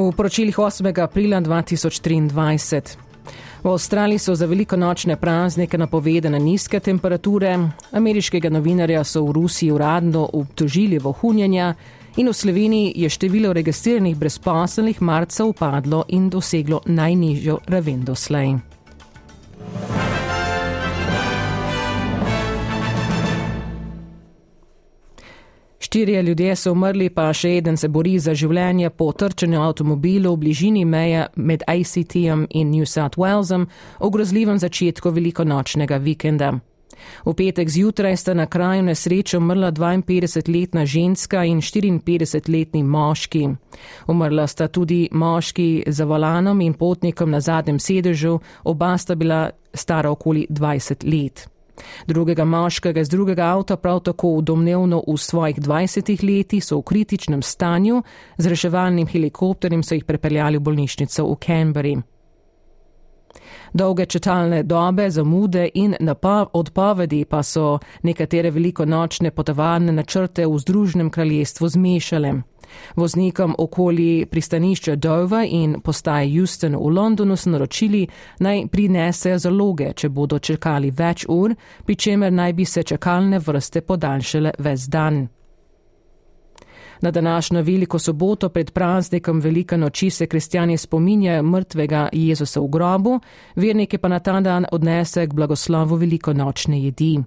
V poročilih 8. aprila 2023. V Avstraliji so za veliko nočne praznike napovedane nizke temperature, ameriškega novinarja so v Rusiji uradno obtožili vohunjenja in v Sloveniji je število registriranih brezposelnih marca upadlo in doseglo najnižjo raven doslej. Štirje ljudje so umrli, pa še eden se bori za življenje po trčenju avtomobilu v bližini meje med ACT-om in New South Walesom v grozljivem začetku velikonočnega vikenda. V petek zjutraj sta na kraju nesreče umrla 52-letna ženska in 54-letni moški. Umrla sta tudi moški za volanom in potnikom na zadnjem sedežu, oba sta bila stara okoli 20 let. Drugega moškega iz drugega avta, prav tako domnevno v svojih 20 letih, so v kritičnem stanju, z reševalnim helikopterjem so jih prepeljali v bolnišnico v Canberri. Dolge četalne dobe, zamude in odpovedi pa so nekatere velikonočne potovalne načrte v Združenem kraljestvu zmešale. Voznikom okoli pristanišča Dover in postaje Houston v Londonu so naročili naj prinesejo zaloge, če bodo čakali več ur, pri čemer naj bi se čakalne vrste podaljšale ves dan. Na današnjo veliko soboto pred praznikom Velika noči se kristjani spominjajo mrtvega Jezusa v grobu, verniki pa na ta dan odnese k blagoslovu veliko nočne jedi.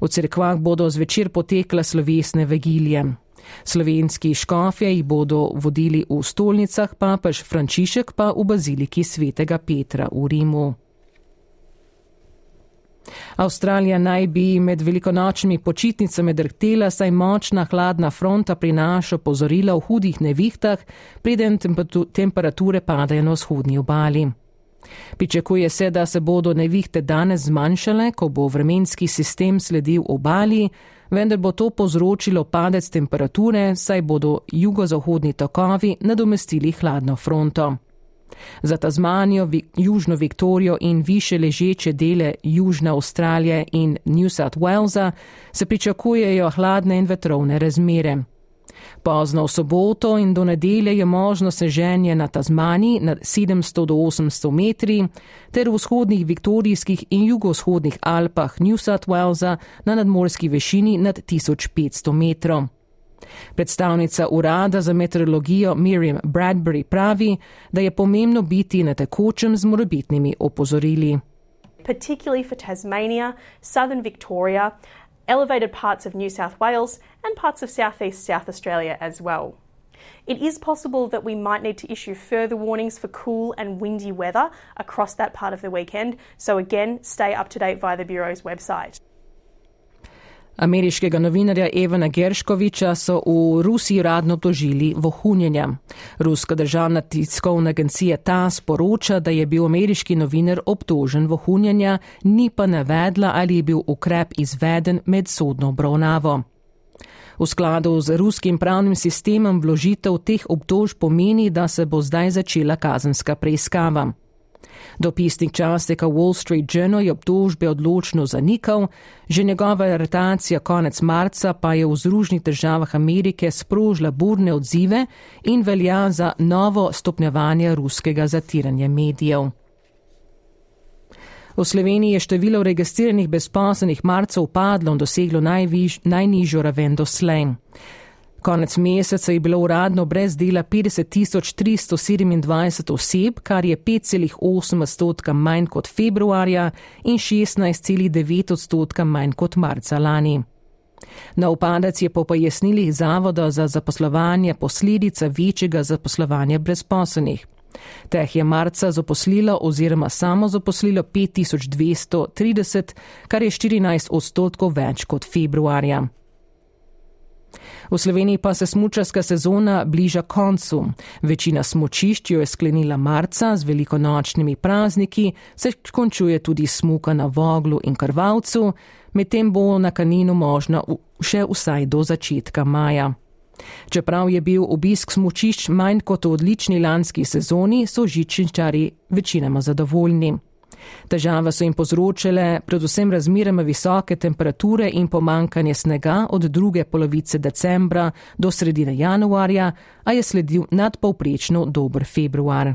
V cerkvah bodo zvečer potekle slovesne vegilije. Slovenski škofje jih bodo vodili v stolnicah, papež Frančišek pa v baziliki svetega Petra v Rimu. Avstralija naj bi med velikonočnimi počitnicami drhtela, saj močna hladna fronta prinaša pozorila v hudih nevihtah, preden temperature padajo na vzhodni obali. Pričakuje se, da se bodo nevihte danes zmanjšale, ko bo vremenski sistem sledil obali, vendar bo to povzročilo padec temperature, saj bodo jugozahodni tokovi nadomestili hladno fronto. Za Tasmanijo, Južno Viktorijo in više ležeče dele Južne Avstralije in New South Walesa se pričakujejo hladne in vetrovne razmere. Pozno v soboto in do nedelje je možno seženje na Tasmaniji nad 700 do 800 metri ter v vzhodnih viktorijskih in jugovzhodnih Alpah New South Walesa na nadmorski višini nad 1500 metrov. Predstavnica urada za meteorologijo Miriam Bradbury pravi, da je pomembno biti na tekočem z morebitnimi opozorili. Particularly for Tasmania, southern Victoria, elevated parts of New South Wales, and parts of southeast South Australia as well. It is possible that we might need to issue further warnings for cool and windy weather across that part of the weekend, so again, stay up to date via the Bureau's website. Ameriškega novinarja Evana Gerškoviča so v Rusiji radno obtožili vohunjenja. Ruska državna tiskovna agencija ta sporoča, da je bil ameriški novinar obtožen vohunjenja, ni pa navedla, ali je bil ukrep izveden med sodno obravnavo. V skladu z ruskim pravnim sistemom vložitev teh obtož pomeni, da se bo zdaj začela kazenska preiskava. Dopisnik časnika Wall Street Journal je obtožbe odločno zanikal, že njegova aretacija konec marca pa je v Združenih državah Amerike sprožila burne odzive in velja za novo stopnjevanje ruskega zatiranja medijev. V Sloveniji je število registriranih brezposelnih marca upadlo in doseglo najviž, najnižjo raven doslej. Konec meseca je bilo uradno brez dela 50.327 oseb, kar je 5,8 odstotka manj kot februarja in 16,9 odstotka manj kot marca lani. Na upadec je po pojasnilih Zavoda za zaposlovanje posledica večjega zaposlovanja brezposobnih. Teh je marca zaposlilo oziroma samo zaposlilo 5230, kar je 14 odstotkov več kot februarja. V Sloveniji pa se smučarska sezona bliža koncu. Večina smočišč jo je sklenila marca z velikonočnimi prazniki, se končuje tudi smuka na Voglu in Krvalcu, medtem bo na Kaninu možno še vsaj do začetka maja. Čeprav je bil obisk smočišč manj kot v odlični lanski sezoni, so žičničari večinoma zadovoljni. Težave so jim povzročile predvsem razmeroma visoke temperature in pomankanje snega od druge polovice decembra do sredine januarja, a je sledil nadpovprečno dober februar.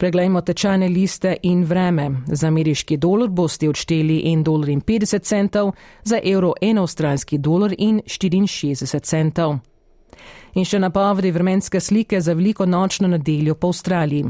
Preglejmo tečajne liste in vreme. Za ameriški dolar boste odšteli 1,50 dolarja, za evro 1 avstralski dolar in 64 centov. In še napovedi vremenske slike za veliko nočno nedeljo po Avstraliji.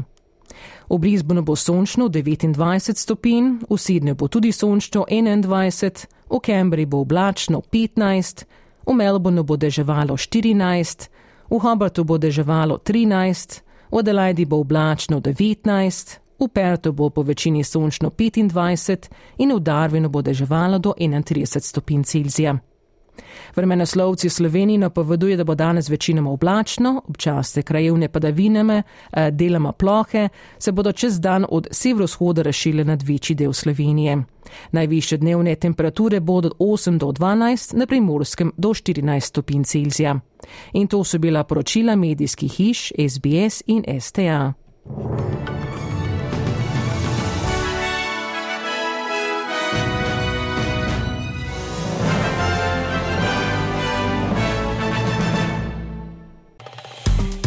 V Brisbonu bo sončno 29 stopinj, v Sydneyju bo tudi sončno 21, v Cambridgeu bo oblačno 15, v Melbourneu bo deževalo 14, v Hobartu bo deževalo 13, v Adelaidi bo oblačno 19, v Pertu bo po večini sončno 25 in v Darwinu bo deževalo do 31 stopinj Celzija. Vremenoslovci Sloveniji napoveduje, da bo danes večinoma oblačno, občasne krajevne padavine, eh, deloma plohe, se bodo čez dan od severovzhoda rešile nad večji del Slovenije. Najviše dnevne temperature bodo od 8 do 12, na primorskem do 14 stopinj Celzija. In to so bila poročila medijskih hiš SBS in STA.